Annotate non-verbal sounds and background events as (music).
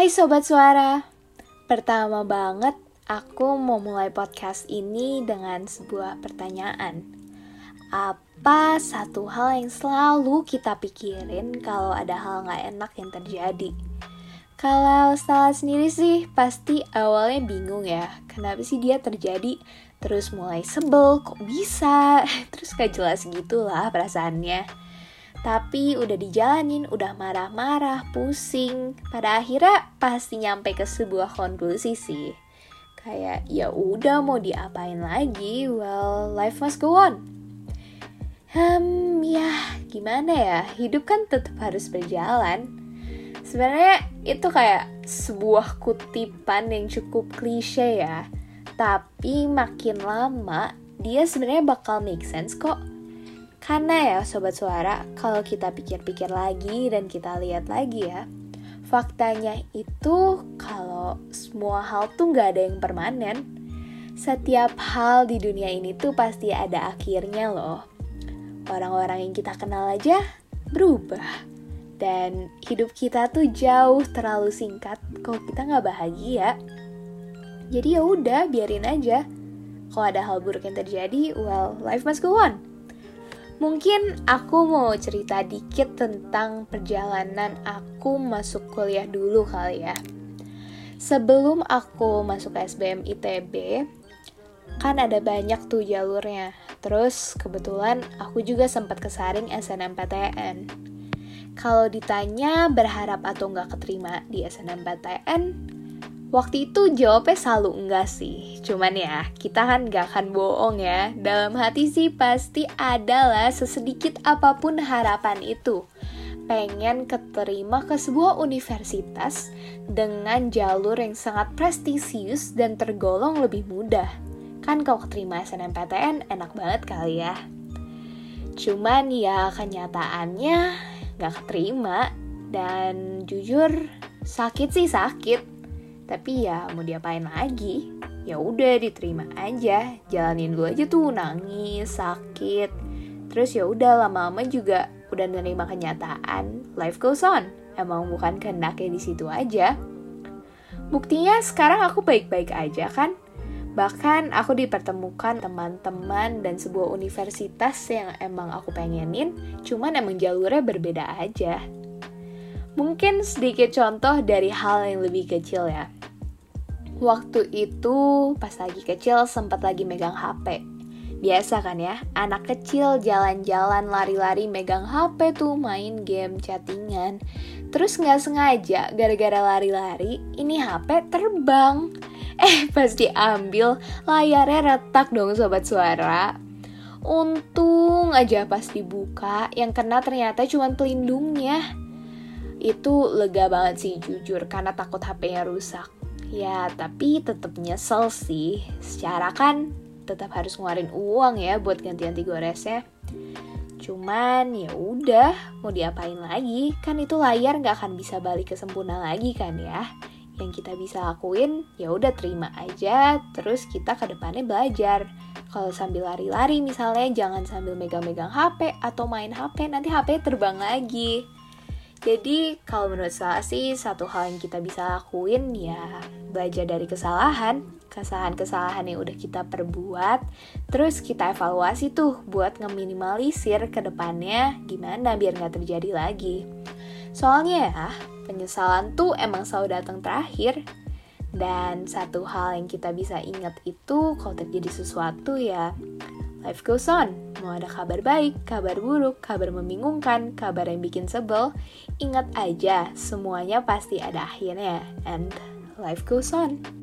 Hai Sobat Suara. Pertama banget aku mau mulai podcast ini dengan sebuah pertanyaan. Apa satu hal yang selalu kita pikirin kalau ada hal gak enak yang terjadi? Kalau salah sendiri sih pasti awalnya bingung ya. Kenapa sih dia terjadi? Terus mulai sebel kok bisa? (laughs) Terus gak jelas gitu lah perasaannya tapi udah dijalanin, udah marah-marah, pusing. Pada akhirnya pasti nyampe ke sebuah konklusi sih. Kayak ya udah mau diapain lagi? Well, life must go on. Hmm, ya gimana ya? Hidup kan tetap harus berjalan. Sebenarnya itu kayak sebuah kutipan yang cukup klise ya. Tapi makin lama dia sebenarnya bakal make sense kok karena ya sobat suara, kalau kita pikir-pikir lagi dan kita lihat lagi ya, faktanya itu kalau semua hal tuh nggak ada yang permanen. Setiap hal di dunia ini tuh pasti ada akhirnya loh. Orang-orang yang kita kenal aja berubah. Dan hidup kita tuh jauh terlalu singkat kalau kita nggak bahagia. Jadi ya udah biarin aja. Kalau ada hal buruk yang terjadi, well, life must go on. Mungkin aku mau cerita dikit tentang perjalanan aku masuk kuliah dulu kali ya. Sebelum aku masuk SBM ITB, kan ada banyak tuh jalurnya. Terus kebetulan aku juga sempat kesaring SNMPTN. Kalau ditanya berharap atau nggak keterima di SNMPTN, Waktu itu jawabnya selalu enggak sih. Cuman ya, kita kan gak akan bohong ya. Dalam hati sih pasti adalah sesedikit apa pun harapan itu. Pengen keterima ke sebuah universitas Dengan jalur yang sangat prestisius dan tergolong lebih mudah. Kan kalau keterima SNMPTN enak banget kali ya. Cuman ya kenyataannya gak keterima. Dan jujur sakit sih sakit tapi ya mau diapain lagi? Ya udah diterima aja, jalanin dulu aja tuh nangis, sakit. Terus ya udah lama-lama juga udah nerima kenyataan, life goes on. Emang bukan kehendaknya di situ aja. Buktinya sekarang aku baik-baik aja kan? Bahkan aku dipertemukan teman-teman dan sebuah universitas yang emang aku pengenin, cuman emang jalurnya berbeda aja. Mungkin sedikit contoh dari hal yang lebih kecil ya. Waktu itu pas lagi kecil sempat lagi megang HP. Biasa kan ya, anak kecil jalan-jalan lari-lari megang HP tuh main game chattingan. Terus nggak sengaja gara-gara lari-lari, ini HP terbang. (laughs) Eh pas diambil, layarnya retak dong sobat suara. Untung aja pas dibuka, yang kena ternyata cuma pelindungnya. Itu lega banget sih jujur, karena takut HP-nya rusak Ya, tapi tetap nyesel sih. Secara kan tetap harus ngeluarin uang ya buat ganti-ganti goresnya. Cuman ya udah, mau diapain lagi? Kan itu layar nggak akan bisa balik ke sempurna lagi kan ya. Yang kita bisa lakuin ya udah terima aja, terus kita ke depannya belajar. Kalau sambil lari-lari misalnya jangan sambil megang-megang HP atau main HP, nanti HP terbang lagi. Jadi kalau menurut saya sih satu hal yang kita bisa lakuin ya belajar dari kesalahan, kesalahan-kesalahan yang udah kita perbuat, terus kita evaluasi tuh buat ngeminimalisir ke depannya gimana biar nggak terjadi lagi. Soalnya ya, penyesalan tuh emang selalu datang terakhir. Dan satu hal yang kita bisa ingat itu kalau terjadi sesuatu ya Life goes on. Mau ada kabar baik, kabar buruk, kabar membingungkan, kabar yang bikin sebel, ingat aja semuanya pasti ada akhirnya. And life goes on.